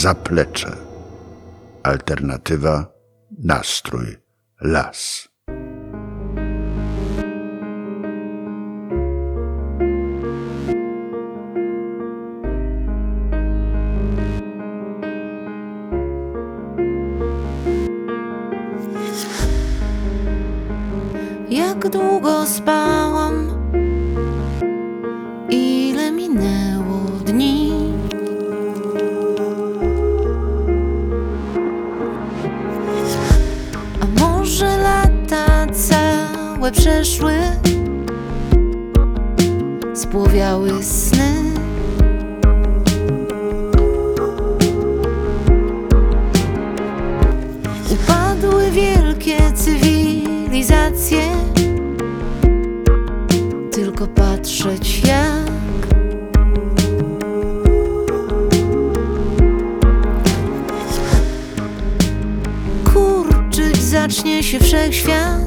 zaplecze. Alternatywa nastrój las. Jak długo spała? Przeszły Spłowiały sny. Upadły wielkie cywilizacje Tylko patrzeć jak. Kurczyć zacznie się wszechświat.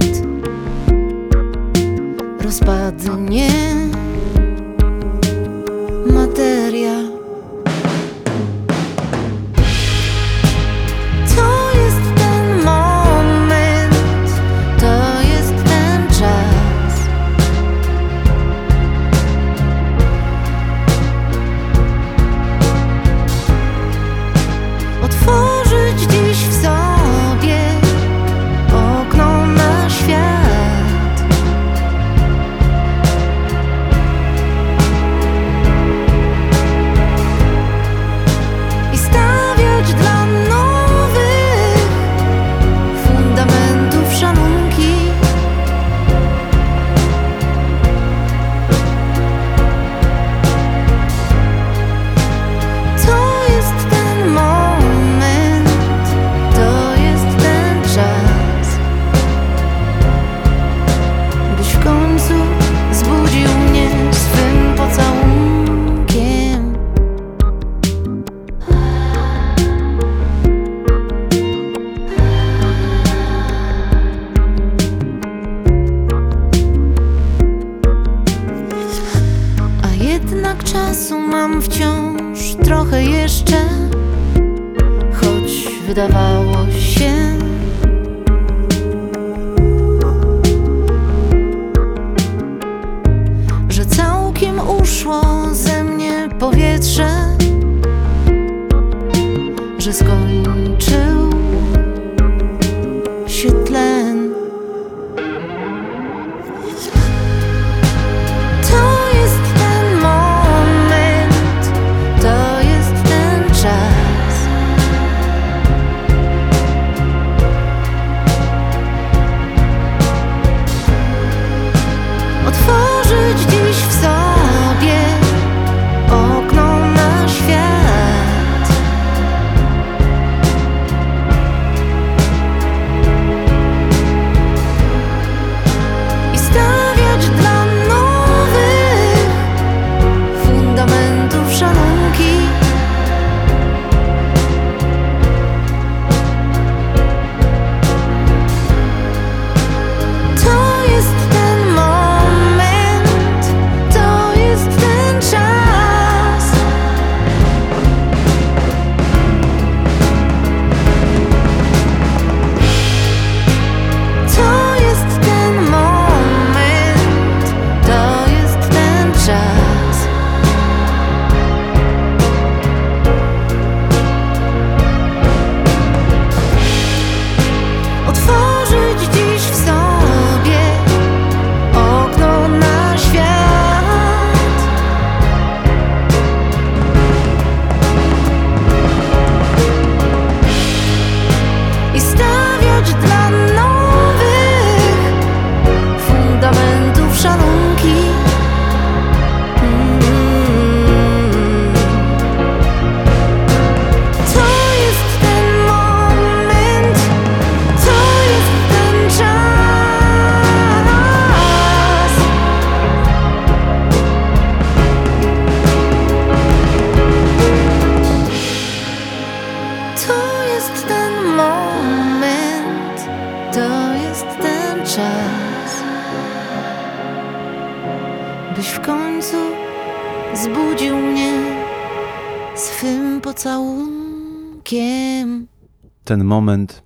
Ten moment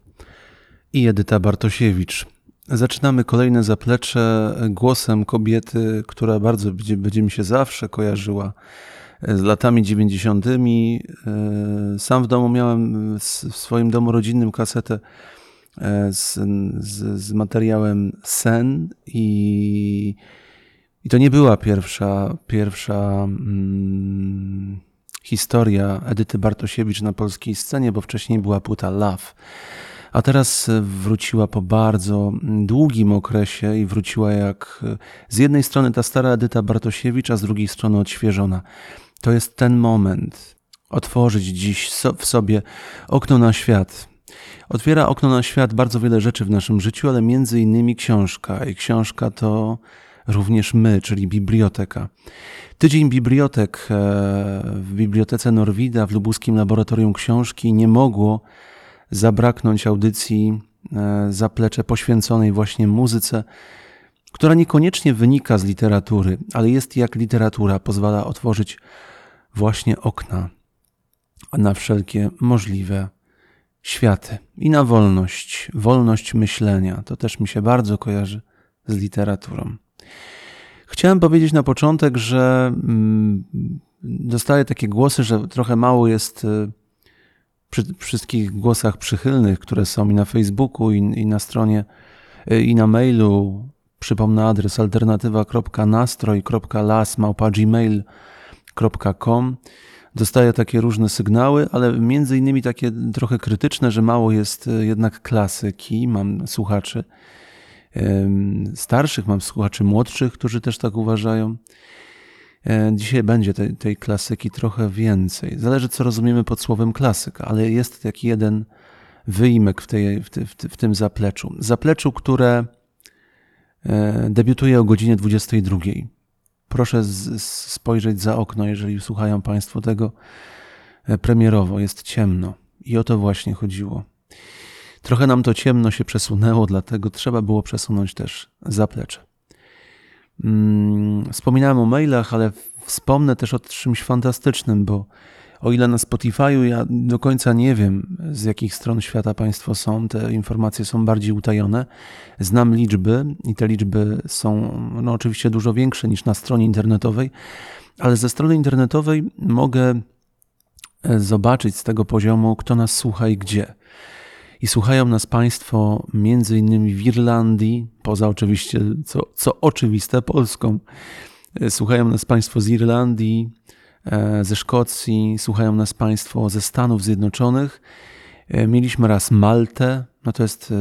i Edyta Bartosiewicz. Zaczynamy kolejne zaplecze głosem kobiety, która bardzo będzie, będzie mi się zawsze kojarzyła z latami 90. Sam w domu miałem w swoim domu rodzinnym kasetę e, z, z, z materiałem Sen i, i to nie była pierwsza, pierwsza mm, historia Edyty Bartosiewicz na polskiej scenie, bo wcześniej była płyta Love. A teraz wróciła po bardzo długim okresie i wróciła jak z jednej strony ta stara Edyta Bartosiewicz, a z drugiej strony odświeżona. To jest ten moment. Otworzyć dziś w sobie okno na świat. Otwiera okno na świat bardzo wiele rzeczy w naszym życiu, ale między innymi książka. I książka to również my, czyli biblioteka. Tydzień bibliotek e, w Bibliotece Norwida w Lubuskim Laboratorium Książki nie mogło zabraknąć audycji e, zaplecze poświęconej właśnie muzyce, która niekoniecznie wynika z literatury, ale jest jak literatura, pozwala otworzyć właśnie okna na wszelkie możliwe światy i na wolność, wolność myślenia. To też mi się bardzo kojarzy z literaturą. Chciałem powiedzieć na początek, że mm, dostaję takie głosy, że trochę mało jest y, przy wszystkich głosach przychylnych, które są i na Facebooku, i, i na stronie, y, i na mailu. Przypomnę adres alternatywa.nastroj.las.gmail.com Dostaję takie różne sygnały, ale między innymi takie trochę krytyczne, że mało jest y, jednak klasyki. Mam słuchaczy starszych, mam słuchaczy młodszych, którzy też tak uważają. E, dzisiaj będzie tej, tej klasyki trochę więcej. Zależy, co rozumiemy pod słowem klasyka, ale jest taki jeden wyimek w, tej, w, w, tym zapleczu. Zapleczu, które e, debiutuje o godzinie 22. Proszę z, spojrzeć za okno, jeżeli słuchają Państwo tego e, premierowo. Jest ciemno i o to właśnie chodziło. Trochę nam to ciemno się przesunęło, dlatego trzeba było przesunąć też zaplecze. Mm, wspominałem o mailach, ale wspomnę też o czymś fantastycznym, bo o ile na Spotify'u ja do końca nie wiem, z jakich stron świata Państwo są, te informacje są bardziej utajone. Znam liczby i te liczby są no, oczywiście dużo większe niż na stronie internetowej, ale ze strony internetowej mogę e, zobaczyć z tego poziomu, kto nas słucha i gdzie. I słuchają nas Państwo między innymi w Irlandii, poza oczywiście, co, co oczywiste, Polską. E, słuchają nas Państwo z Irlandii, e, ze Szkocji, słuchają nas Państwo ze Stanów Zjednoczonych. E, mieliśmy raz Maltę. No to jest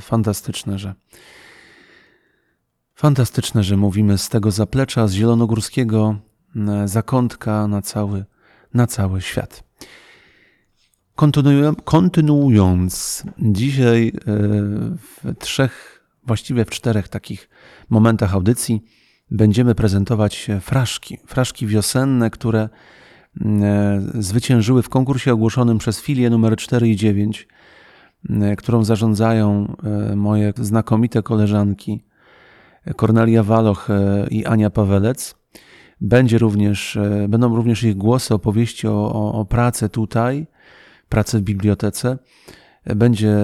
fantastyczne, że fantastyczne, że mówimy z tego zaplecza, z zielonogórskiego zakątka na cały, na cały świat. Kontynuując, dzisiaj e, w trzech, właściwie w czterech takich momentach audycji będziemy prezentować fraszki. Fraszki wiosenne, które e, zwyciężyły w konkursie ogłoszonym przez filię numer 4 i 9, e, którą zarządzają moje znakomite koleżanki Kornelia Waloch i Ania Pawelec. Będzie również, będą również ich głosy, opowieści o, o, o pracy tutaj pracę w bibliotece. Będzie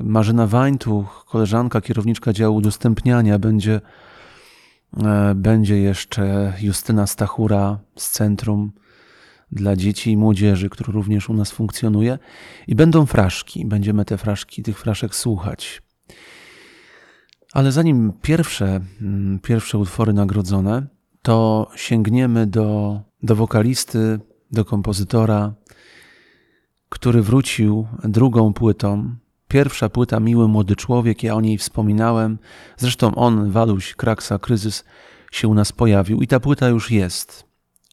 Marzyna Wańtuch, koleżanka, kierowniczka działu udostępniania, będzie, e, będzie jeszcze Justyna Stachura z Centrum dla Dzieci i Młodzieży, który również u nas funkcjonuje. I będą fraszki, będziemy te fraszki, tych fraszek słuchać. Ale zanim pierwsze, mm, pierwsze utwory nagrodzone, to sięgniemy do, do wokalisty, do kompozytora, który wrócił drugą płytą. Pierwsza płyta Miły Młody Człowiek, ja o niej wspominałem. Zresztą on, Waluś, Kraksa, Kryzys się u nas pojawił i ta płyta już jest.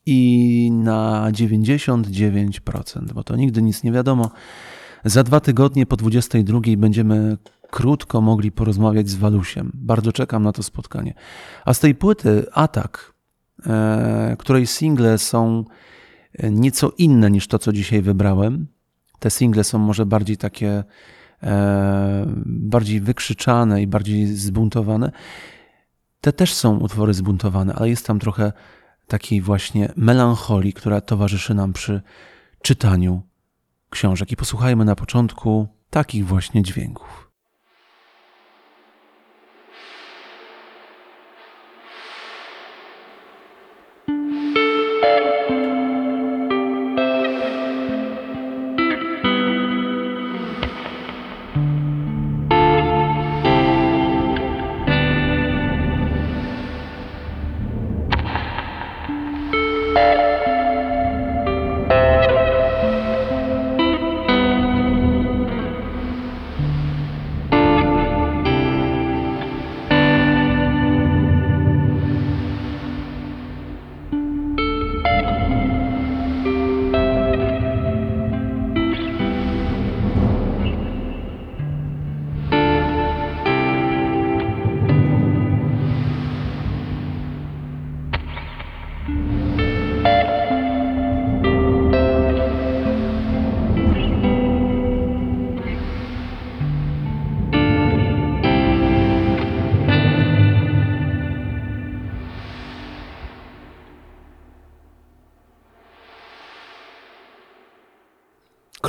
I na 99%, bo to nigdy nic nie wiadomo. Za dwa tygodnie po 22 będziemy krótko mogli porozmawiać z Walusiem. Bardzo czekam na to spotkanie. A z tej płyty Atak, e, której single są nieco inne niż to, co dzisiaj wybrałem, te single są może bardziej takie, e, bardziej wykrzyczane i bardziej zbuntowane. Te też są utwory zbuntowane, ale jest tam trochę takiej właśnie melancholii, która towarzyszy nam przy czytaniu książek. I posłuchajmy na początku takich właśnie dźwięków.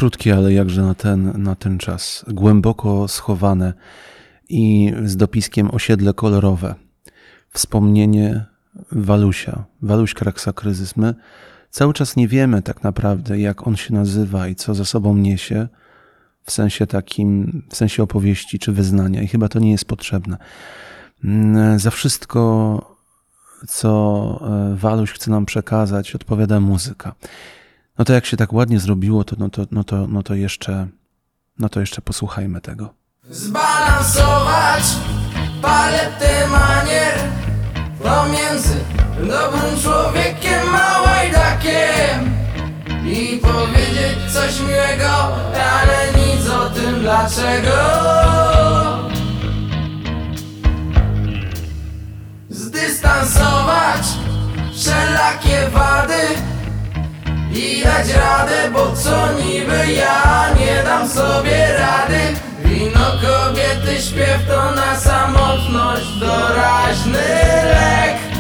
Krótkie, ale jakże na ten, na ten czas. Głęboko schowane i z dopiskiem osiedle kolorowe. Wspomnienie Walusia, Waluś Kraksa Kryzys. My cały czas nie wiemy tak naprawdę, jak on się nazywa i co za sobą niesie w sensie takim, w sensie opowieści czy wyznania i chyba to nie jest potrzebne. Mm, Za wszystko, co e, Waluś chce nam przekazać, odpowiada muzyka. No to jak się tak ładnie zrobiło, to, no, to, no, to, no to jeszcze, no to jeszcze posłuchajmy tego. Zbalansować paletę manier Pomiędzy dobrym człowiekiem a łajdakiem I powiedzieć coś miłego, ale nic o tym dlaczego Zdystansować wszelakie wady i dać radę, bo co niby ja nie dam sobie rady. Wino kobiety, śpiew to na samotność doraźny lek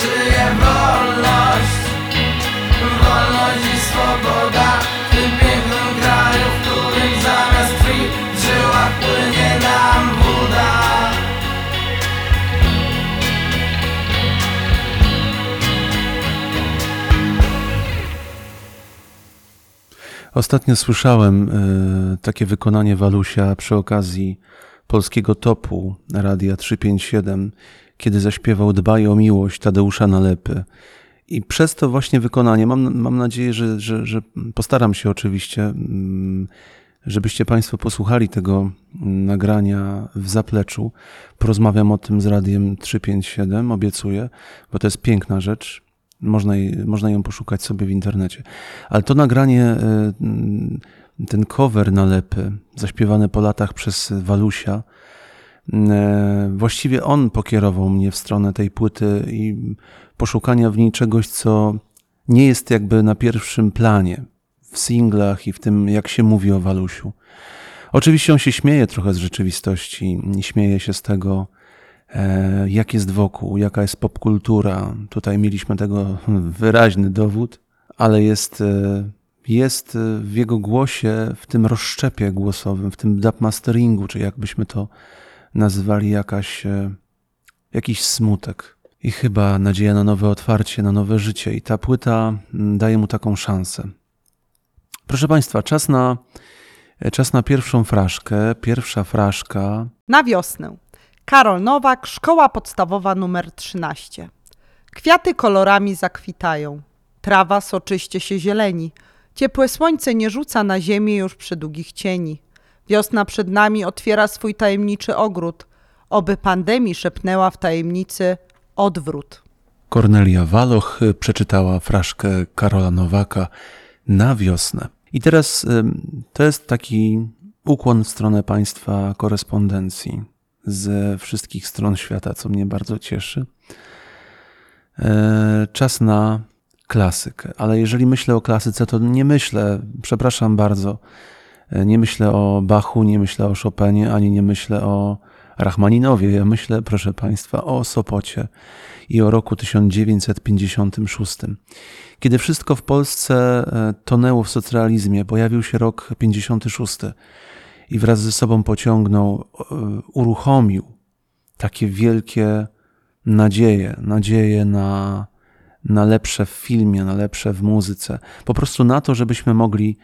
żyje wolność. Wolność i swoboda W tym pięknym kraju, w którym zamiast krwi W żyłach płynie nam woda Ostatnio słyszałem e, takie wykonanie Walusia przy okazji polskiego topu Radia 357, kiedy zaśpiewał Dbaj o miłość Tadeusza Nalepy. I przez to właśnie wykonanie, mam, mam nadzieję, że, że, że postaram się oczywiście, mm, żebyście Państwo posłuchali tego nagrania w zapleczu. Porozmawiam o tym z Radiem 357, obiecuję, bo to jest piękna rzecz. Można, jej, można ją poszukać sobie w internecie. Ale to nagranie, e, mm, ten cover nalepy, zaśpiewane po latach przez Walusia, właściwie on pokierował mnie w stronę tej płyty i poszukania w niej czegoś, co nie jest jakby na pierwszym planie w singlach i w tym, jak się mówi o Walusiu. Oczywiście on się śmieje trochę z rzeczywistości, śmieje się z tego, e, jak jest wokół, jaka jest popkultura. Tutaj mieliśmy tego wyraźny dowód, ale jest, e, jest w jego głosie, w tym rozszczepie głosowym, w tym dubmasteringu, czy jakbyśmy to nazywali, jakaś, e, jakiś smutek. I chyba nadzieja na nowe otwarcie, na nowe życie. I ta płyta mm, daje mu taką szansę. Proszę Państwa, czas na, czas na pierwszą fraszkę. Pierwsza fraszka Na wiosnę. Karol Nowak, szkoła podstawowa numer 13. Kwiaty kolorami zakwitają. Trawa soczyście się zieleni. Ciepłe słońce nie rzuca na ziemię już przy długich cieni. Wiosna przed nami otwiera swój tajemniczy ogród. Oby pandemii szepnęła w tajemnicy odwrót. Kornelia Waloch przeczytała fraszkę Karola Nowaka na wiosnę. I teraz to jest taki ukłon w stronę państwa korespondencji ze wszystkich stron świata, co mnie bardzo cieszy. E, Czas na klasykę, ale jeżeli myślę o klasyce, to nie myślę, przepraszam bardzo, nie myślę o Bachu, nie myślę o Chopinie, ani nie myślę o Rachmaninowie. Ja myślę, proszę Państwa, o Sopocie i o roku 1956. Kiedy wszystko w Polsce e, tonęło w socrealizmie, pojawił się rok 56 i wraz ze sobą pociągnął, e, uruchomił takie wielkie nadzieje, nadzieje na, na lepsze w filmie, na lepsze w muzyce, po prostu na to, żebyśmy mogli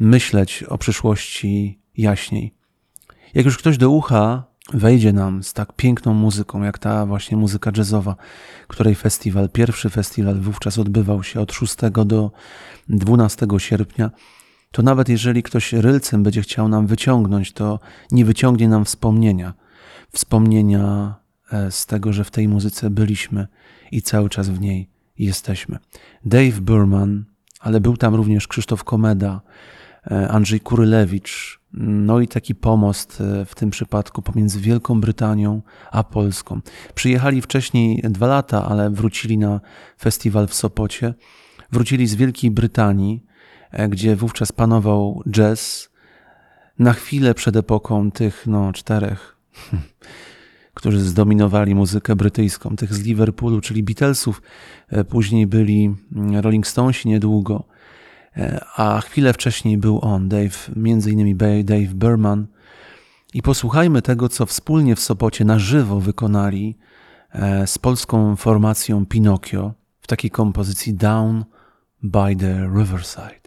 myśleć o przyszłości jaśniej. Jak już ktoś do ucha wejdzie nam z tak piękną muzyką, jak ta właśnie muzyka jazzowa, której festiwal, pierwszy festiwal wówczas odbywał się od 6 do 12 sierpnia, to nawet jeżeli ktoś rylcem będzie chciał nam wyciągnąć, to nie wyciągnie nam wspomnienia. Wspomnienia e, z tego, że w tej muzyce byliśmy i cały czas w niej jesteśmy. Dave Burman, ale był tam również Krzysztof Komeda, Andrzej Kurylewicz, no i taki pomost e, w tym przypadku pomiędzy Wielką Brytanią a Polską. Przyjechali wcześniej dwa lata, ale wrócili na festiwal w Sopocie. Wrócili z Wielkiej Brytanii, e, gdzie wówczas panował jazz. Na chwilę przed epoką tych no, czterech, którzy zdominowali muzykę brytyjską, tych z Liverpoolu, czyli Beatlesów. E, Później byli Rolling Stonesi niedługo a chwilę wcześniej był on, Dave, między innymi Dave Berman. I posłuchajmy tego, co wspólnie w Sopocie na żywo wykonali e, z polską formacją Pinocchio w takiej kompozycji Down by the Riverside.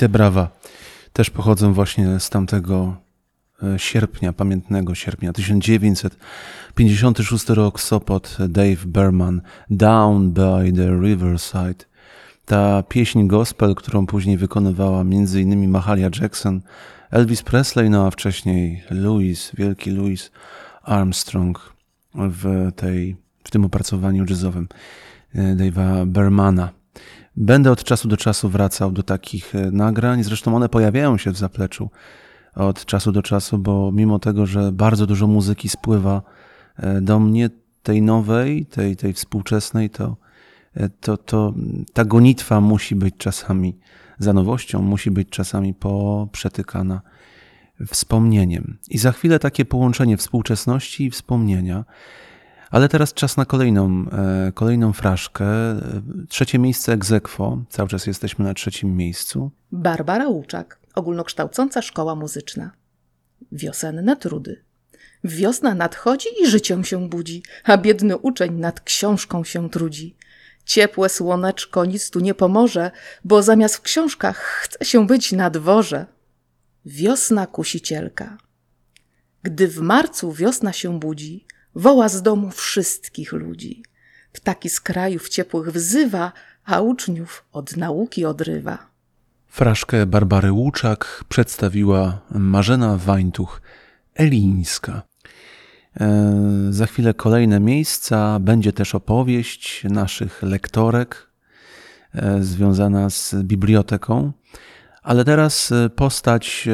Te brawa też pochodzą właśnie z tamtego e, sierpnia, pamiętnego sierpnia 1956 rok, Sopot, Dave Berman, Down by the Riverside. Ta pieśń gospel, którą później wykonywała m.in. Mahalia Jackson, Elvis Presley, no a wcześniej Louis, wielki Louis Armstrong w, tej, w tym opracowaniu jazzowym e, Dave'a Bermana. Będę od czasu do czasu wracał do takich e, nagrań. Zresztą one pojawiają się w zapleczu od czasu do czasu, bo mimo tego, że bardzo dużo muzyki spływa e, do mnie, tej nowej, tej, tej współczesnej, to, e, to, to ta gonitwa musi być czasami za nowością, musi być czasami poprzetykana wspomnieniem. I za chwilę takie połączenie współczesności i wspomnienia. Ale teraz czas na kolejną, e, kolejną fraszkę. Trzecie miejsce egzekwo. Cały czas jesteśmy na trzecim miejscu. Barbara Łuczak, ogólnokształcąca szkoła muzyczna. Wiosenne trudy. Wiosna nadchodzi i życiem się budzi, a biedny uczeń nad książką się trudzi. Ciepłe słoneczko nic tu nie pomoże, bo zamiast w książkach chce się być na dworze. Wiosna kusicielka. Gdy w marcu wiosna się budzi, woła z domu wszystkich ludzi. Ptaki z krajów ciepłych wzywa, a uczniów od nauki odrywa. Fraszkę Barbary Łuczak przedstawiła Marzena Wańtuch-Elińska. E, Za chwilę kolejne miejsca. Będzie też opowieść naszych lektorek e, związana z biblioteką. Ale teraz e, postać,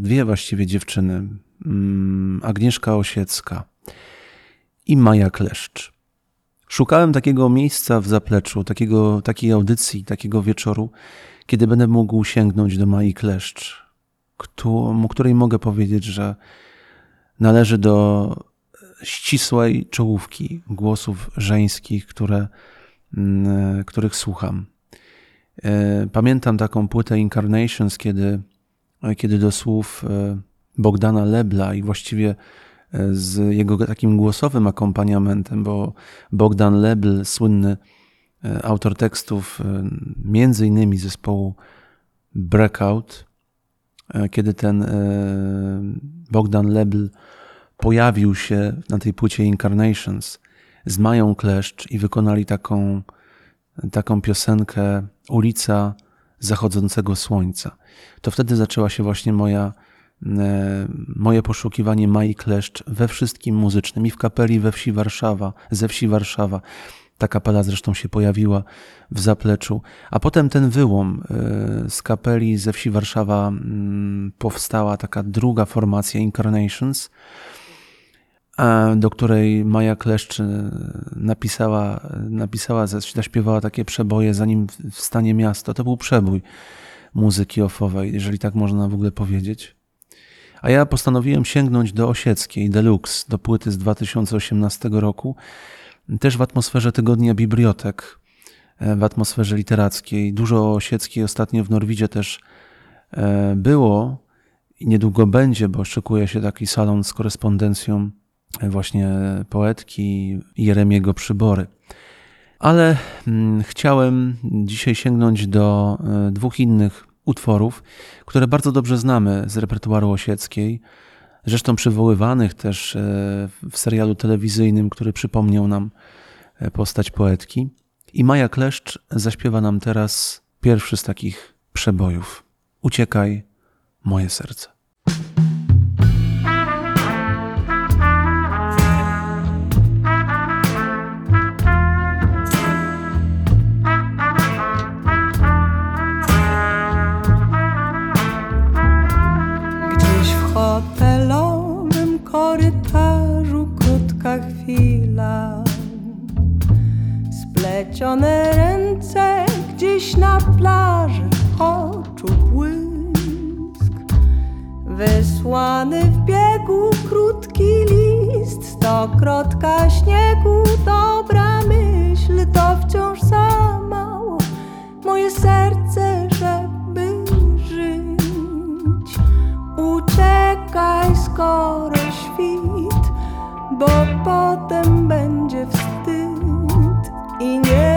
dwie właściwie dziewczyny. Mm, Agnieszka Osiecka i Maja Kleszcz. Szukałem takiego miejsca w zapleczu, takiego, takiej audycji, takiego wieczoru, kiedy będę mógł sięgnąć do Mai Kleszcz, któ- której mogę powiedzieć, że należy do ścisłej czołówki głosów żeńskich, które, mm, których słucham. E, Pamiętam taką płytę Incarnations, kiedy, kiedy do słów e, Bogdana Lebla i właściwie e, z jego takim głosowym akompaniamentem, bo Bogdan Lebl, słynny e, autor tekstów e, między innymi zespołu Breakout, e, kiedy ten Bogdan Lebl pojawił się na tej płycie Incarnations z Mają Kleszcz i wykonali taką, taką piosenkę Ulica Zachodzącego Słońca. To wtedy zaczęła się właśnie moja, moje poszukiwanie Mai Kleszcz we wszystkim muzycznym i w kapeli we wsi Warszawa, ze wsi Warszawa. Ta kapela zresztą się pojawiła w zapleczu. A potem ten wyłom e, z kapeli ze wsi Warszawa mm, powstała taka druga formacja Incarnations, do której Maja Kleszcz e, napisała, napisała, zaśpiewała takie przeboje zanim wstanie miasto. To był przebój muzyki ofowej, jeżeli tak można w ogóle powiedzieć. A ja postanowiłem sięgnąć do Osieckiej Deluxe, do płyty z 2018 roku, też w atmosferze tygodnia bibliotek, e, w atmosferze literackiej. Dużo Osieckiej ostatnio w Norwidzie też e, było i niedługo będzie, bo szykuje się taki salon z korespondencją właśnie poetki Jeremiego Przybory. Ale mm, chciałem dzisiaj sięgnąć do e, dwóch innych utworów, które bardzo dobrze znamy z repertuaru Osieckiej, zresztą przywoływanych też e, w serialu telewizyjnym, który przypomniał nam e, postać poetki. I Maja Kleszcz zaśpiewa nam teraz pierwszy z takich przebojów. Uciekaj, moje serce. Ręce gdzieś na plaży oczu błysk Wysłany w biegu krótki list Stokrotka śniegu, dobra myśl To wciąż za mało. Moje serce, żeby żyć. Uciekaj skoro świt, bo potem będzie wstyd i nie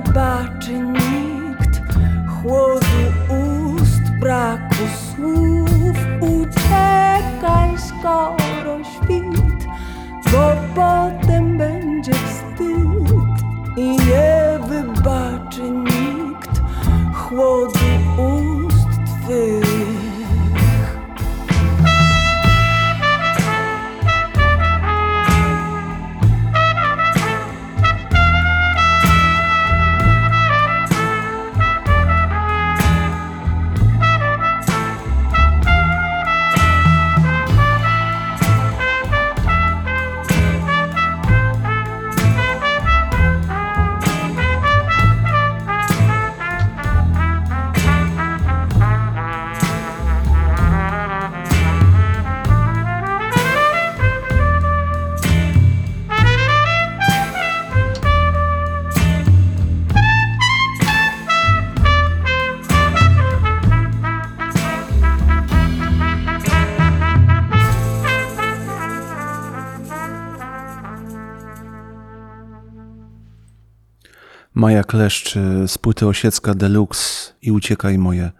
wybaczy nikt chłodu ust, braku słów. Uciekaj skoro świt, bo potem będzie wstyd i nie wybaczy nikt chłodu Maja Kleszcz y, z płyty Osiecka Deluxe i Uciekaj moje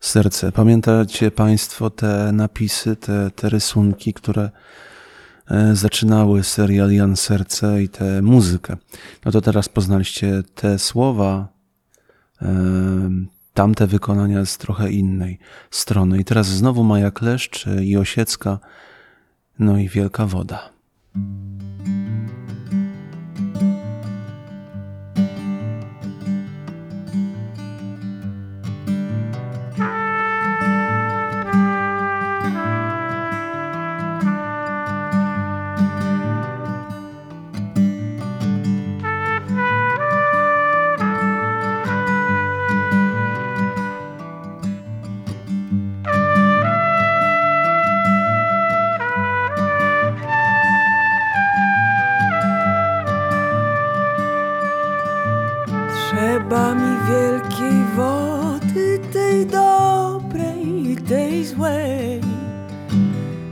serce. Pamiętacie Państwo te napisy, te, te rysunki, które e, zaczynały serial Jan Serce i tę muzykę. No to teraz poznaliście te słowa, e, tamte wykonania z trochę innej strony. I teraz znowu Maja Kleszcz i Osiecka, no i Wielka Woda.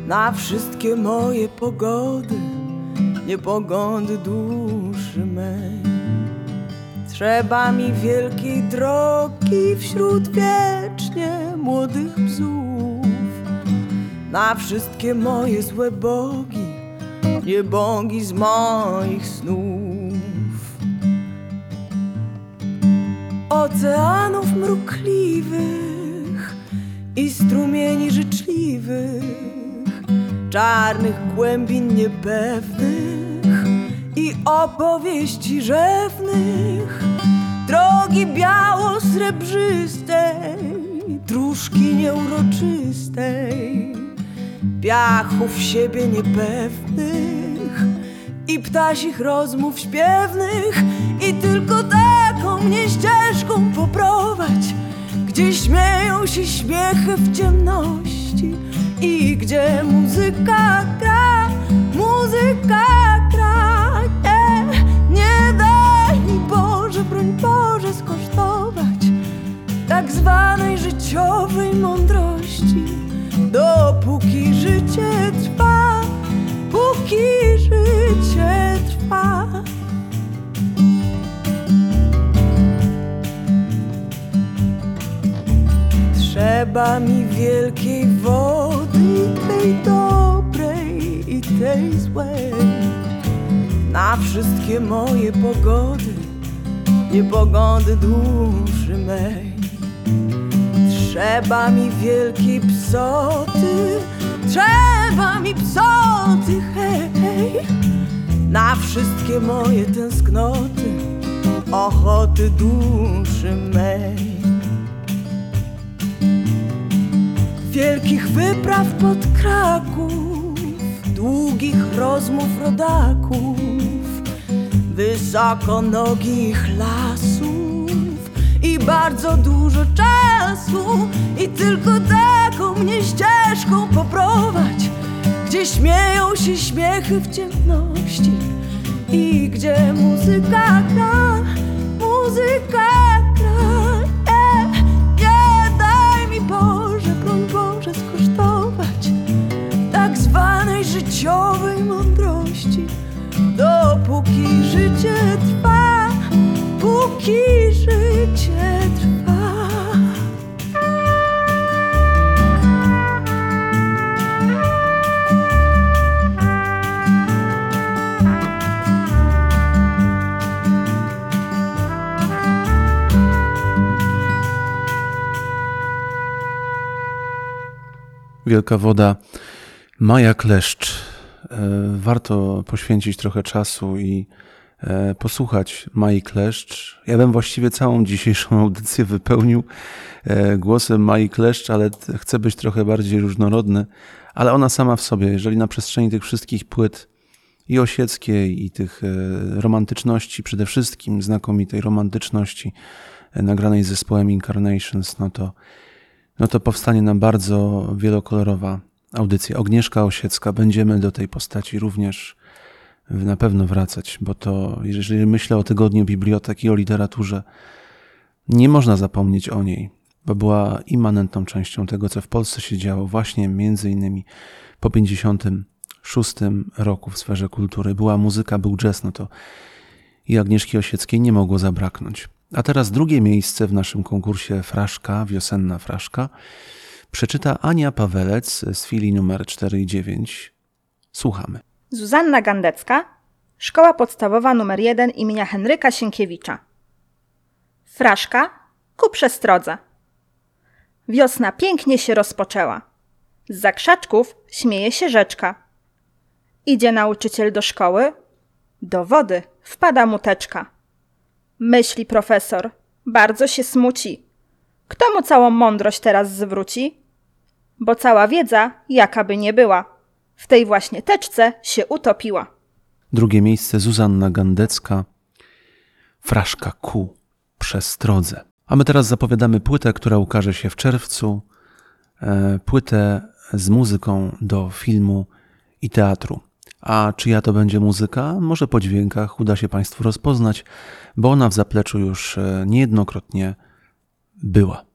Na wszystkie moje pogody, niepogody duszy mej. Trzeba mi wielkiej drogi wśród wiecznie młodych bzów. Na wszystkie moje złe bogi, nie bogi z moich snów. oceanów mrukliwych i strumieni życzliwych, czarnych głębin niepewnych i opowieści rzewnych, drogi biało-srebrzystej, dróżki nieuroczystej, piachów siebie niepewnych i ptasich rozmów śpiewnych. I tylko taką mnie ścieżką poprowadź, gdzie śmieją się śmiechy w ciemności i gdzie muzyka gra, muzyka gra. Nie, nie daj mi Boże, broń Boże skosztować tak zwanej życiowej mądrości, dopóki życie trwa, póki życie trwa. Trzeba mi wielkiej wody, tej dobrej i tej złej, na wszystkie moje pogody, niepogody duszy mej. Trzeba mi wielkiej psoty, trzeba mi psoty, hej, na wszystkie moje tęsknoty, ochoty duszy mej. Wielkich wypraw pod Kraków, długich rozmów rodaków, wysokonogich lasów i bardzo dużo czasu. I tylko taką mnie ścieżką poprowadź, gdzie śmieją się śmiechy w ciemności i gdzie muzyka gra, muzyka życiowej mądrości, dopóki życie trwa, póki życie trwa. Wielka woda, Maja Kleszcz. E, Warto poświęcić trochę czasu i e, posłuchać Mai Kleszcz. Ja bym właściwie całą dzisiejszą audycję wypełnił e, głosem Mai Kleszcz, ale chcę być trochę bardziej różnorodny, ale ona sama w sobie, jeżeli na przestrzeni tych wszystkich płyt i osieckiej, i tych romantyczności, przede wszystkim znakomitej romantyczności nagranej z zespołem Incarnations, no to no to powstanie nam bardzo wielokolorowa audycja. Agnieszka Osiecka, będziemy do tej postaci również na pewno wracać, bo to, jeżeli myślę o tygodniu biblioteki i o literaturze, nie można zapomnieć o niej, bo była immanentną częścią tego, co w Polsce się działo właśnie między innymi po 56 roku w sferze kultury. Była muzyka, był jazz, no to i Agnieszki Osieckiej nie mogło zabraknąć. A teraz drugie miejsce w naszym konkursie Fraszka, wiosenna Fraszka, przeczyta Ania Pawelec z filii numer 4 i 9. Słuchamy. Zuzanna Gandecka, Szkoła Podstawowa nr 1 imienia Henryka Sienkiewicza. Fraszka ku przestrodze. Wiosna pięknie się rozpoczęła. Z zakrzaczków śmieje się rzeczka. Idzie nauczyciel do szkoły. Do wody wpada mu teczka. Myśli profesor, bardzo się smuci. Kto mu całą mądrość teraz zwróci? Bo cała wiedza, jaka by nie była, w tej właśnie teczce się utopiła. Drugie miejsce Zuzanna Gandecka, Fraszka Ku, Przestrodze. A my teraz zapowiadamy płytę, która ukaże się w czerwcu. E, płytę z muzyką do filmu i teatru. A czyja to będzie muzyka? Może po dźwiękach uda się Państwu rozpoznać, bo ona w zapleczu już e, niejednokrotnie była.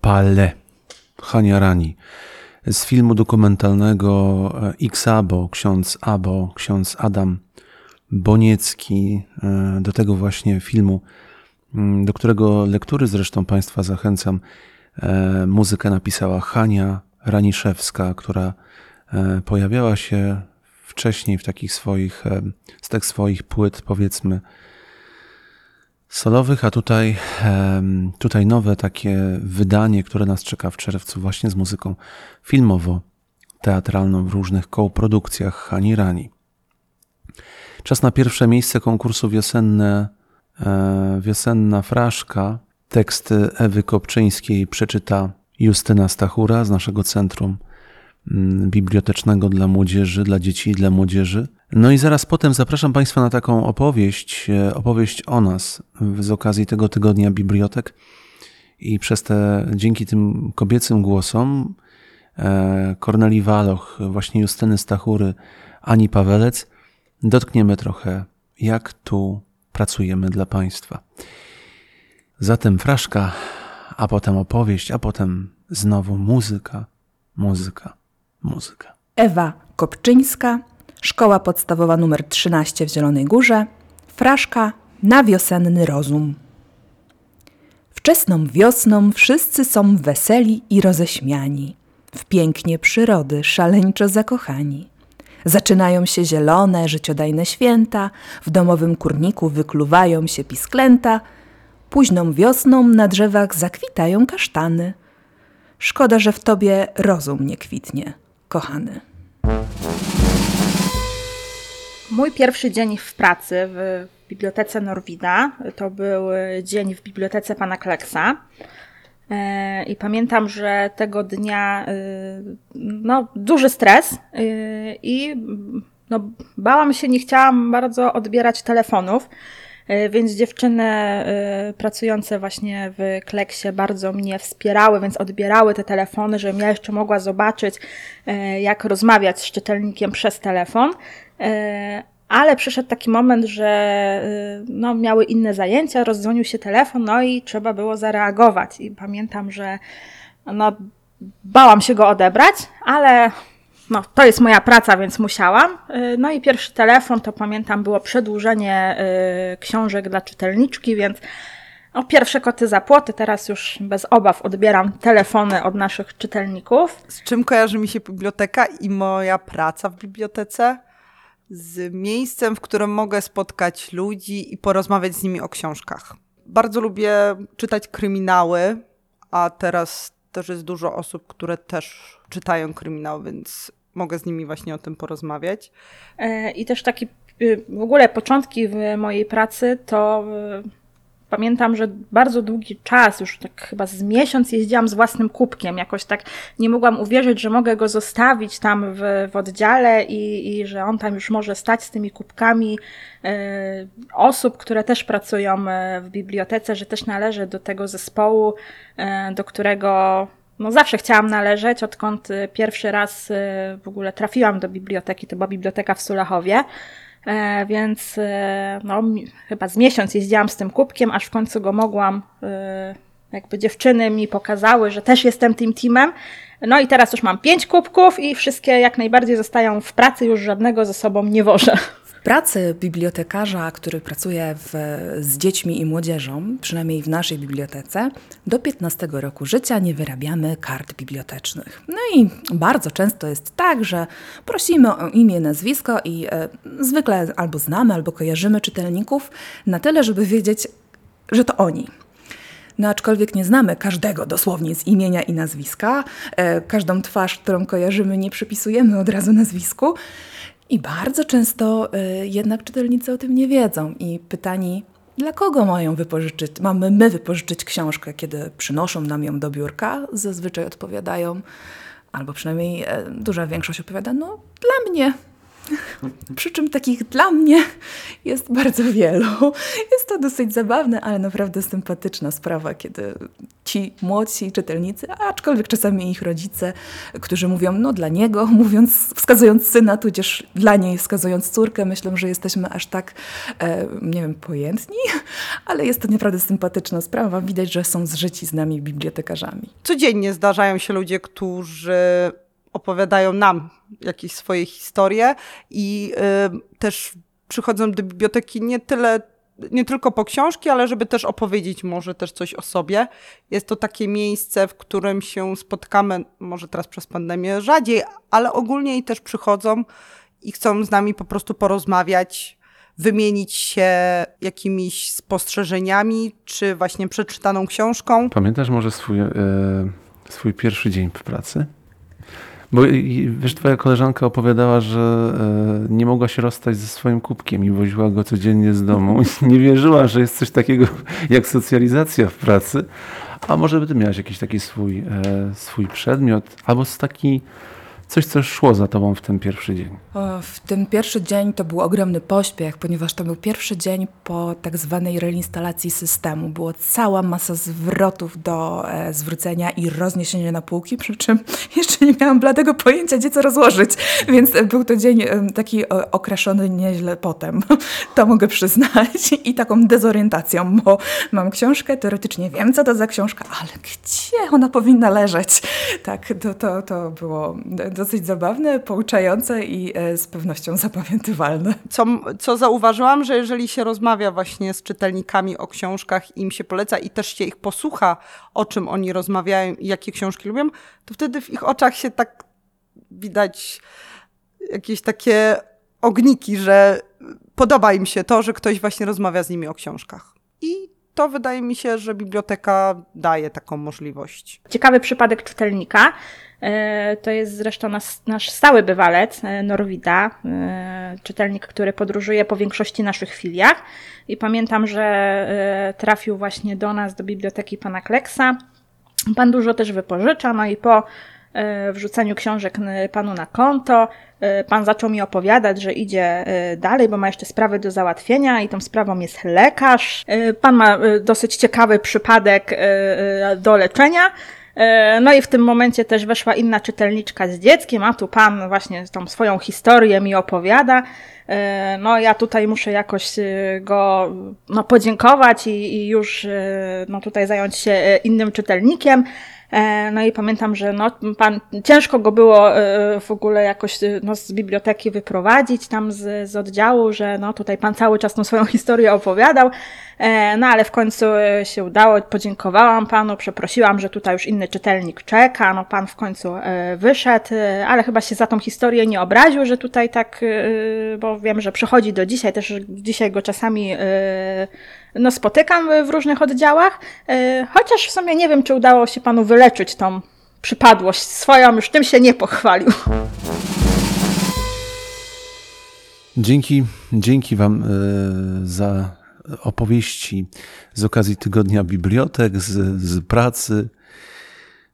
Pale Hania Rani z filmu dokumentalnego e, X Abo, ksiądz Abo, ksiądz Adam Boniecki. e, Do tego właśnie filmu, mm, do którego lektury zresztą Państwa zachęcam. E, Muzykę napisała Hania Raniszewska, która pojawiała się wcześniej w takich swoich, z tych swoich płyt, powiedzmy, solowych, a tutaj, tutaj nowe takie wydanie, które nas czeka w czerwcu właśnie z muzyką filmowo-teatralną w różnych kołprodukcjach Hani Rani. Czas na pierwsze miejsce konkursu wiosenne, e, wiosenna fraszka. Teksty Ewy Kopczyńskiej przeczyta Justyna Stachura z naszego Centrum Bibliotecznego dla Młodzieży, dla Dzieci i dla Młodzieży. No i zaraz potem zapraszam Państwa na taką opowieść, e, opowieść o nas z okazji tego tygodnia bibliotek. I przez te, dzięki tym kobiecym głosom, e, Korneli Waloch, właśnie Justyny Stachury, Ani Pawelec, dotkniemy trochę, jak tu pracujemy dla Państwa. Zatem fraszka, a potem opowieść, a potem znowu muzyka, muzyka, muzyka. Ewa Kopczyńska, Szkoła Podstawowa nr 13 w Zielonej Górze, fraszka na wiosenny rozum. Wczesną wiosną wszyscy są weseli i roześmiani, w pięknie przyrody szaleńczo zakochani. Zaczynają się zielone, życiodajne święta, w domowym kurniku wykluwają się pisklęta, późną wiosną na drzewach zakwitają kasztany. Szkoda, że w tobie rozum nie kwitnie, kochany. Mój pierwszy dzień w pracy w bibliotece Norwida to był dzień w bibliotece pana Kleksa. E, I pamiętam, że tego dnia y, no, duży stres y, i no, bałam się, nie chciałam bardzo odbierać telefonów, więc dziewczyny y, pracujące właśnie w Kleksie bardzo mnie wspierały, więc odbierały te telefony, żebym ja jeszcze mogła zobaczyć, y, jak rozmawiać z czytelnikiem przez telefon. Ale przyszedł taki moment, że no, miały inne zajęcia, rozdzwonił się telefon, no i trzeba było zareagować. I pamiętam, że no, bałam się go odebrać, ale no, to jest moja praca, więc musiałam. Y, No i pierwszy telefon to pamiętam było przedłużenie y, książek dla czytelniczki, więc no, pierwsze koty za płoty, teraz już bez obaw odbieram telefony od naszych czytelników. Z czym kojarzy mi się biblioteka i moja praca w bibliotece? Z miejscem, w którym mogę spotkać ludzi i porozmawiać z nimi o książkach. Bardzo lubię czytać kryminały, a teraz też jest dużo osób, które też czytają kryminały, więc mogę z nimi właśnie o tym porozmawiać. E, I też taki y, w ogóle początki w mojej pracy to y, pamiętam, że bardzo długi czas, już tak chyba z miesiąc jeździłam z własnym kubkiem. Jakoś tak nie mogłam uwierzyć, że mogę go zostawić tam w, w oddziale i, i że on tam już może stać z tymi kubkami e, osób, które też pracują e, w bibliotece, że też należę do tego zespołu, do którego no zawsze chciałam należeć, odkąd y, pierwszy raz y, w ogóle trafiłam do biblioteki, to była biblioteka w Sulachowie, e, więc e, no, chyba z miesiąc jeździłam z tym kubkiem, aż w końcu go mogłam, jakby dziewczyny mi pokazały, że też jestem tym teamem. No i teraz już mam pięć kubków i wszystkie jak najbardziej zostają w pracy, już żadnego ze sobą nie wożę. Pracy bibliotekarza, który pracuje w, z dziećmi i młodzieżą, przynajmniej w naszej bibliotece, do 15 roku życia nie wyrabiamy kart bibliotecznych. No i bardzo często jest tak, że prosimy o imię, nazwisko i e, zwykle albo znamy, albo kojarzymy czytelników na tyle, żeby wiedzieć, że to oni. No aczkolwiek nie znamy każdego dosłownie z imienia i nazwiska, e, każdą twarz, którą kojarzymy, nie przypisujemy od razu nazwisku. I bardzo często e, jednak czytelnicy o tym nie wiedzą i pytani, dla kogo mają wypożyczyć, mamy my wypożyczyć książkę, kiedy przynoszą nam ją do biurka, zazwyczaj odpowiadają, albo przynajmniej e, duża większość odpowiada, no dla mnie. Przy czym takich dla mnie jest bardzo wielu. Jest to dosyć zabawne, ale naprawdę sympatyczna sprawa, kiedy ci młodsi czytelnicy, aczkolwiek czasami ich rodzice, którzy mówią, no dla niego, mówiąc, wskazując syna, tudzież dla niej wskazując córkę, myślą, że jesteśmy aż tak, e, nie wiem, pojętni, ale jest to naprawdę sympatyczna sprawa. Widać, że są zżyci z nami bibliotekarzami. Codziennie zdarzają się ludzie, którzy opowiadają nam jakieś swoje historie i y, też przychodzą do biblioteki nie tyle, nie tylko po książki, ale żeby też opowiedzieć może też coś o sobie. Jest to takie miejsce, w którym się spotkamy, może teraz przez pandemię rzadziej, ale ogólnie i też przychodzą i chcą z nami po prostu porozmawiać, wymienić się jakimiś spostrzeżeniami, czy właśnie przeczytaną książką. Pamiętasz może swój, e, swój pierwszy dzień w pracy? Bo wiesz, twoja koleżanka opowiadała, że e, nie mogła się rozstać ze swoim kubkiem i woziła go codziennie z domu. Nie wierzyła, że jest coś takiego jak socjalizacja w pracy. A może by ty miałaś jakiś taki swój, e, swój przedmiot, albo z taki coś, co szło za tobą w ten pierwszy dzień. O, W ten pierwszy dzień to był ogromny pośpiech, ponieważ to był pierwszy dzień po tak zwanej reinstalacji systemu. Było cała masa zwrotów do e, zwrócenia i rozniesienia na półki, przy czym jeszcze nie miałam bladego pojęcia, gdzie co rozłożyć, więc był to dzień e, taki e, okraszony nieźle potem, to mogę przyznać, i taką dezorientacją, bo mam książkę, teoretycznie wiem, co to za książka, ale gdzie ona powinna leżeć? Tak, to, to, to było dosyć zabawne, pouczające i e, z pewnością zapamiętywalne. Co, co zauważyłam, że jeżeli się rozmawia właśnie z czytelnikami o książkach, im się poleca i też się ich posłucha, o czym oni rozmawiają i jakie książki lubią, to wtedy w ich oczach się tak widać jakieś takie ogniki, że podoba im się to, że ktoś właśnie rozmawia z nimi o książkach. I to wydaje mi się, że biblioteka daje taką możliwość. Ciekawy przypadek czytelnika. E, To jest zresztą nas, nasz stały bywalec, e, Norwida, e, czytelnik, który podróżuje po większości naszych filiach. I pamiętam, że trafił właśnie do nas, do biblioteki pana Kleksa. Pan dużo też wypożycza, no i po wrzuceniu książek panu na konto, pan zaczął mi opowiadać, że idzie dalej, bo ma jeszcze sprawy do załatwienia i tą sprawą jest lekarz. Pan ma dosyć ciekawy przypadek do leczenia. E, No i w tym momencie też weszła inna czytelniczka z dzieckiem, a tu pan właśnie tą swoją historię mi opowiada. E, No ja tutaj muszę jakoś e, go no, podziękować i, i już no, tutaj zająć się innym czytelnikiem. E, No i pamiętam, że no, pan, ciężko go było e, w ogóle jakoś e, no, z biblioteki wyprowadzić tam z, z oddziału, że no, tutaj pan cały czas tą swoją historię opowiadał. No ale w końcu się udało, podziękowałam panu, przeprosiłam, że tutaj już inny czytelnik czeka. No pan w końcu wyszedł, ale chyba się za tą historię nie obraził, że tutaj tak, bo wiem, że przychodzi do dzisiaj, też dzisiaj go czasami no, spotykam w różnych oddziałach, e, chociaż w sumie nie wiem, czy udało się panu wyleczyć tą przypadłość swoją, już tym się nie pochwalił. Dzięki, dzięki Wam e, za opowieści z okazji Tygodnia Bibliotek, z, z pracy.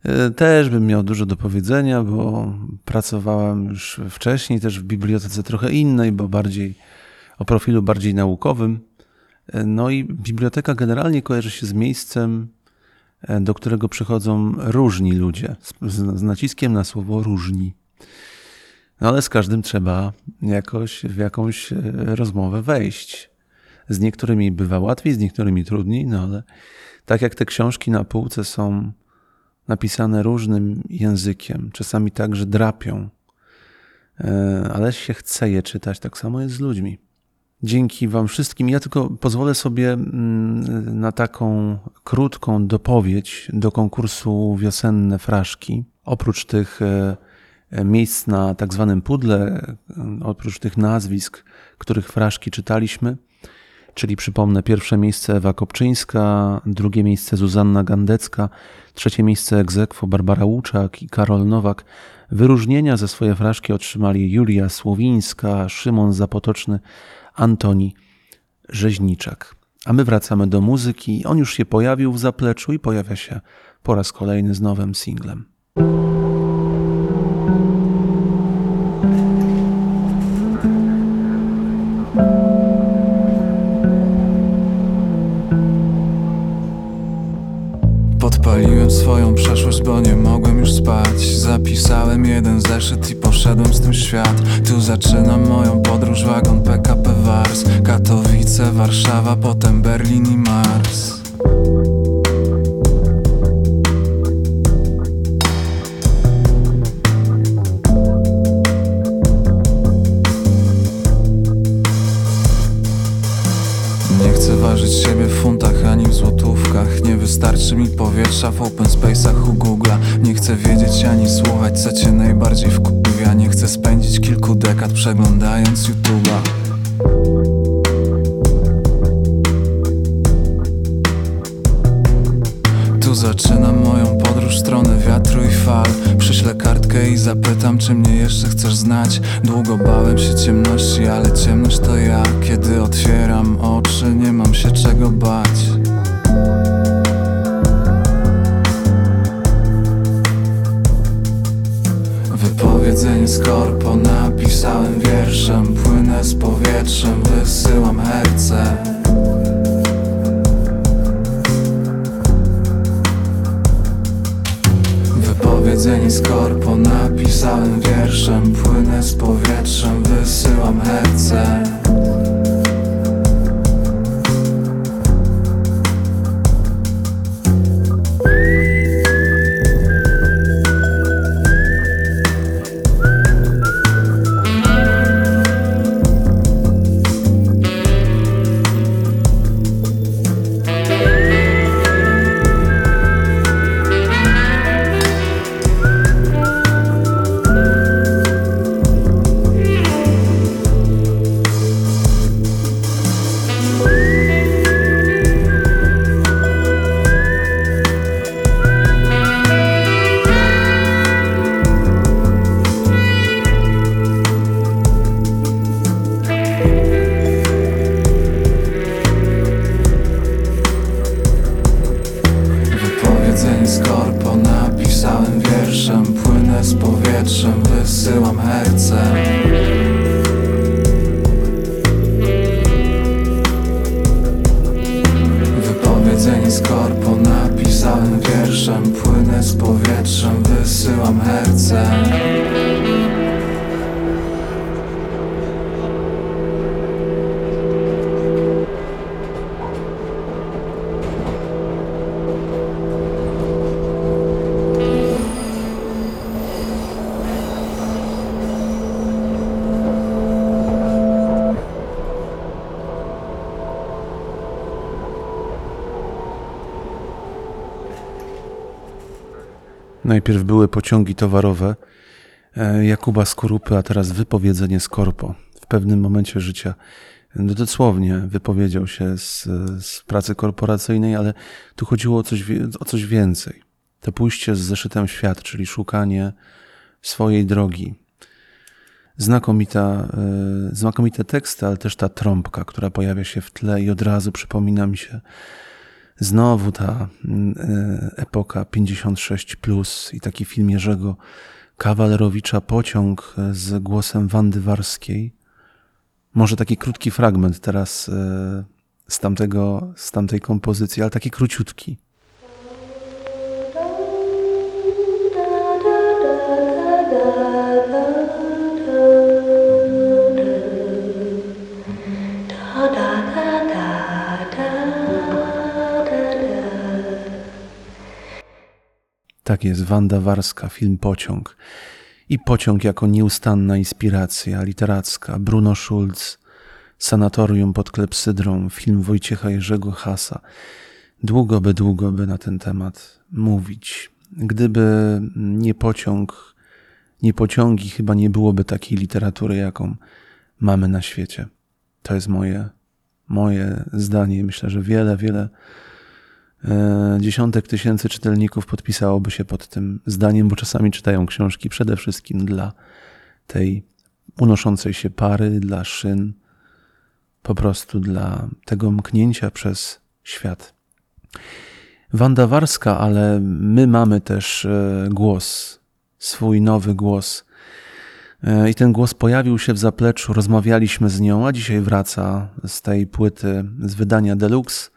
E, Też bym miał dużo do powiedzenia, bo pracowałem już wcześniej też w bibliotece trochę innej, bo bardziej o profilu bardziej naukowym. No i biblioteka generalnie kojarzy się z miejscem, e, do którego przychodzą różni ludzie, z, z, naciskiem na słowo różni. No ale z każdym trzeba jakoś w jakąś e, rozmowę wejść. Z niektórymi bywa łatwiej, z niektórymi trudniej, no ale tak jak te książki na półce są napisane różnym językiem, czasami tak, że drapią, e, ale się chce je czytać, tak samo jest z ludźmi. Dzięki Wam wszystkim. Ja tylko pozwolę sobie mm, na taką krótką dopowiedź do konkursu Wiosenne Fraszki. Oprócz tych e, e, miejsc na tak zwanym pudle, e, oprócz tych nazwisk, których fraszki czytaliśmy, czyli przypomnę, pierwsze miejsce Ewa Kopczyńska, drugie miejsce Zuzanna Gandecka, trzecie miejsce egzekwo Barbara Łuczak i Karol Nowak. Wyróżnienia za swoje fraszki otrzymali Julia Słowińska, Szymon Zapotoczny, Antoni Rzeźniczak. A my wracamy do muzyki. On już się pojawił w zapleczu i pojawia się po raz kolejny z nowym singlem. Swoją przeszłość, bo nie mogłem już spać. Zapisałem jeden zeszyt i poszedłem z tym świat. Tu zaczynam moją podróż, wagon PKP Wars. Katowice, Warszawa, potem Berlin i Mars. Nie chcę ważyć siebie w funtach ani w nie wystarczy mi powietrza w open space'ach u Google'a. Nie chcę wiedzieć ani słuchać, co cię najbardziej wkurwia. Nie chcę spędzić kilku dekad przeglądając YouTube'a. Tu zaczynam moją podróż w stronę wiatru i fal. Przyślę kartkę i zapytam, czy mnie jeszcze chcesz znać. Długo bałem się ciemności, ale ciemność to ja. Kiedy otwieram oczy, nie mam się czego bać. Wypowiedzenie z korpo napisałem wierszem Płynę z powietrzem, wysyłam herce Najpierw były pociągi towarowe e, Jakuba Skorupy, a teraz wypowiedzenie Skorpo. W pewnym momencie życia no dosłownie wypowiedział się z, z pracy korporacyjnej, ale tu chodziło o coś, o coś więcej. To pójście z zeszytem świat, czyli szukanie swojej drogi. Znakomita, e, znakomite teksty, ale też ta trąbka, która pojawia się w tle i od razu przypomina mi się Znowu ta mm, e, epoka 56 plus i taki film Jerzego Kawalerowicza Pociąg e, z głosem Wandy Warskiej. Może taki krótki fragment teraz e, z, tamtego, z tamtej kompozycji, ale taki króciutki. Tak jest, Wanda Warska, film Pociąg. I Pociąg jako nieustanna inspiracja literacka. Bruno Schulz, Sanatorium pod klepsydrą, film Wojciecha Jerzego Hasa. Długo by, długo by na ten temat mówić. Gdyby nie pociąg, nie pociągi, chyba nie byłoby takiej literatury, jaką mamy na świecie. To jest moje, moje zdanie. Myślę, że wiele, wiele dziesiątek tysięcy czytelników podpisałoby się pod tym zdaniem, bo czasami czytają książki przede wszystkim dla tej unoszącej się pary, dla szyn, po prostu dla tego mknięcia przez świat. Wanda Warska, ale my mamy też e, głos, swój nowy głos. E, I ten głos pojawił się w zapleczu, rozmawialiśmy z nią, a dzisiaj wraca z tej płyty, z wydania Deluxe,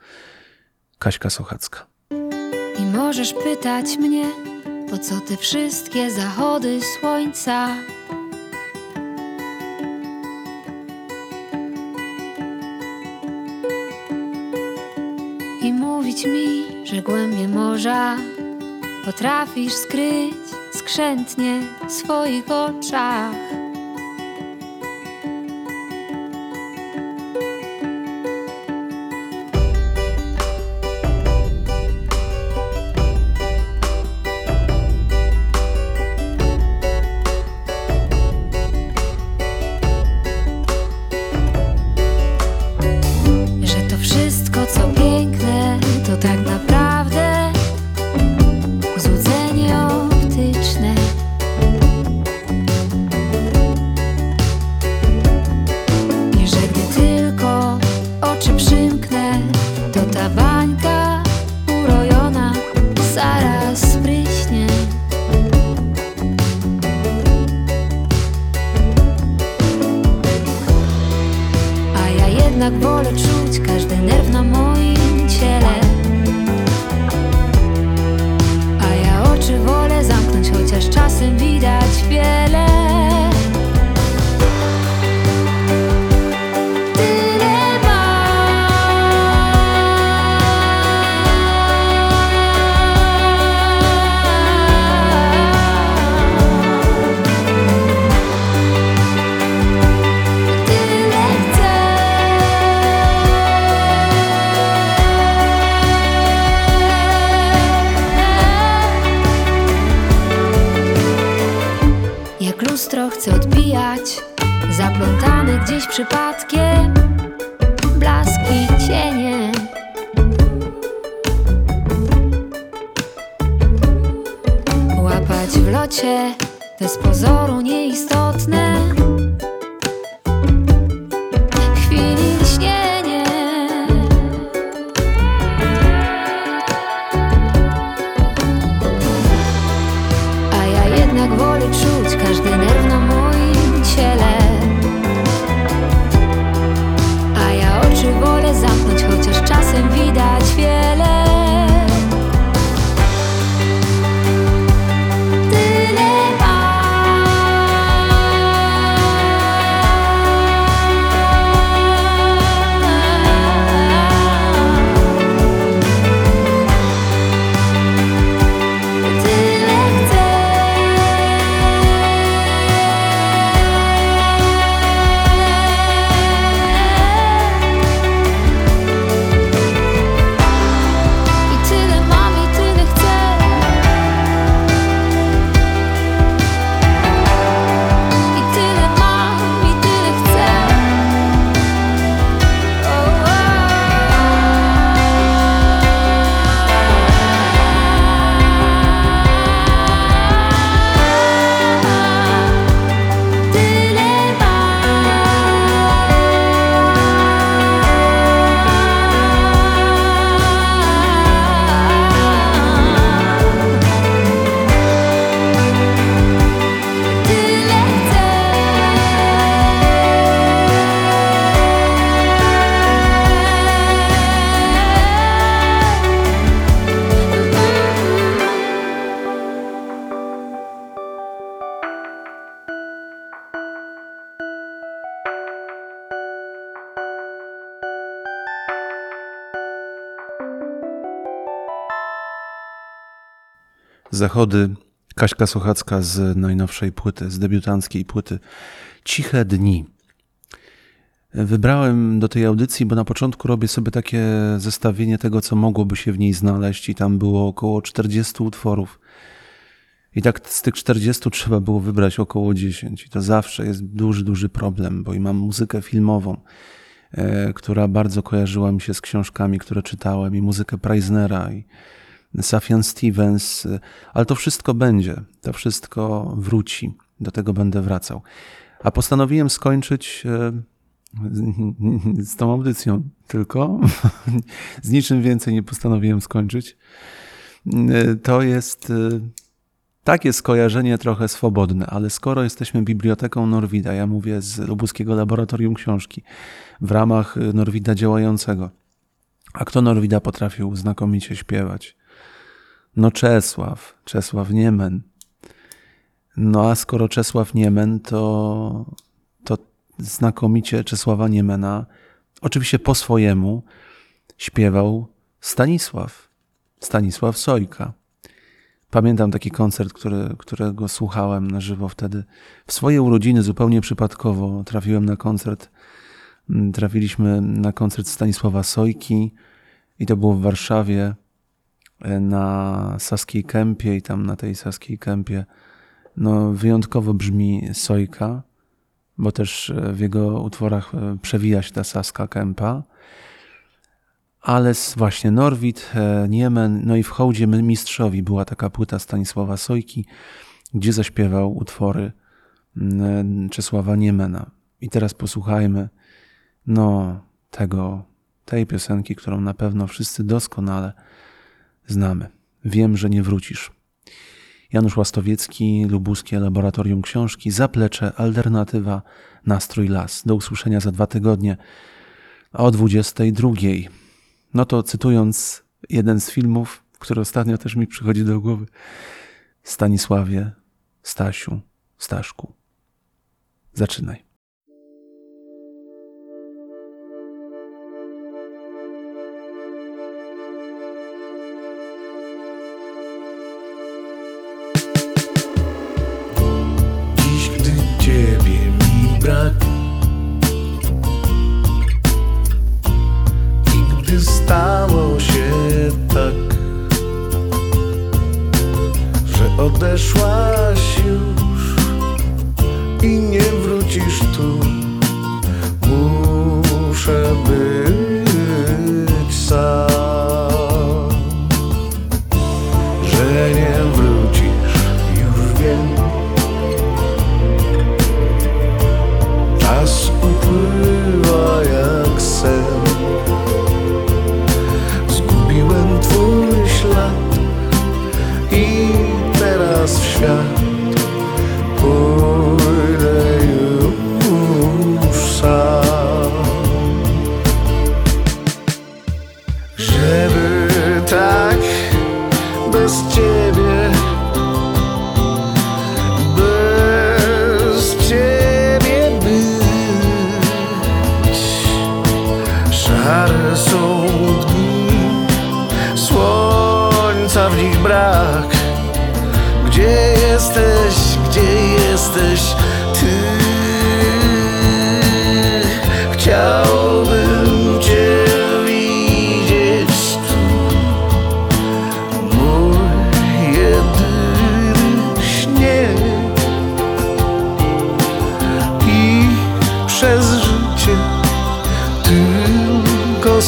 Kaśka Sochacka. I możesz pytać mnie, po co te wszystkie zachody słońca? I mówić mi, że głębie morza potrafisz skryć skrzętnie w swoich oczach. Chcę odbijać Zaplątane gdzieś przypadkiem Blaski, cienie. Łapać w locie Te z pozoru nieistotne Zachody Kaśka Sochacka z najnowszej płyty, z debiutanckiej płyty Ciche Dni. Wybrałem do tej audycji, bo na początku robię sobie takie zestawienie tego, co mogłoby się w niej znaleźć, i tam było około 40 utworów. I tak z tych 40 trzeba było wybrać około 10. I to zawsze jest duży, duży problem, bo i mam muzykę filmową, e, która bardzo kojarzyła mi się z książkami, które czytałem, i muzykę Preisnera, i Safian Stevens, e, ale to wszystko będzie, to wszystko wróci, do tego będę wracał. A postanowiłem skończyć e, z tą audycją tylko, z niczym więcej nie postanowiłem skończyć. E, To jest takie skojarzenie trochę swobodne, ale skoro jesteśmy biblioteką Norwida, ja mówię z Lubuskiego Laboratorium Książki, w ramach Norwida działającego, a kto Norwida potrafił znakomicie śpiewać? No Czesław, Czesław Niemen. No a skoro Czesław Niemen, to, to znakomicie Czesława Niemena, oczywiście po swojemu, śpiewał Stanisław, Stanisław Sojka. Pamiętam taki koncert, który, którego słuchałem na żywo wtedy. W swoje urodziny zupełnie przypadkowo trafiłem na koncert. Mm, Trafiliśmy na koncert Stanisława Sojki i to było w Warszawie na Saskiej Kępie i tam na tej Saskiej Kępie no, wyjątkowo brzmi Sojka, bo też e, w jego utworach e, przewija się ta Saska Kępa. Ale właśnie Norwid, e, Niemen, no i w hołdzie mistrzowi była taka płyta Stanisława Sojki, gdzie zaśpiewał utwory mm, Czesława Niemena. I teraz posłuchajmy no tego, tej piosenki, którą na pewno wszyscy doskonale znamy. Wiem, że nie wrócisz. Janusz Łastowiecki, Lubuskie Laboratorium Książki, Zaplecze, Alternatywa, Nastrój Las. Do usłyszenia za dwa tygodnie a o 22. No to cytując jeden z filmów, który ostatnio też mi przychodzi do głowy, Stanisławie, Stasiu, Staszku. Zaczynaj.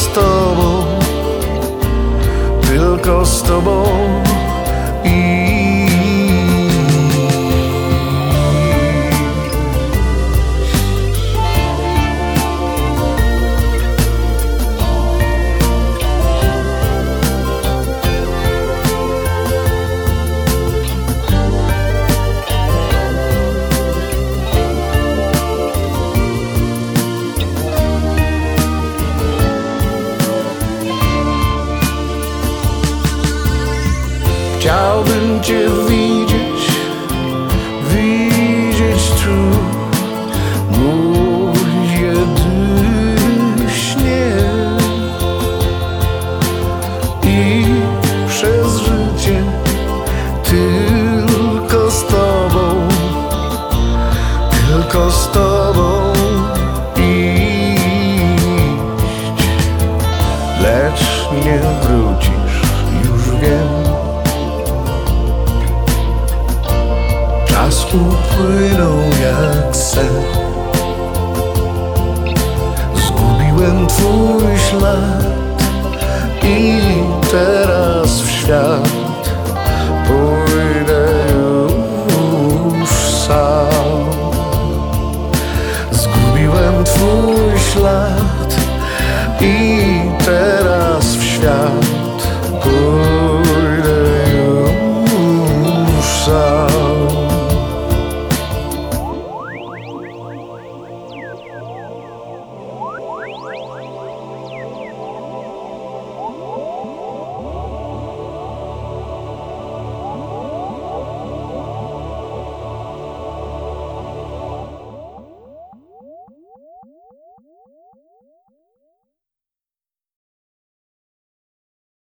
z tobą, tylko z tobą i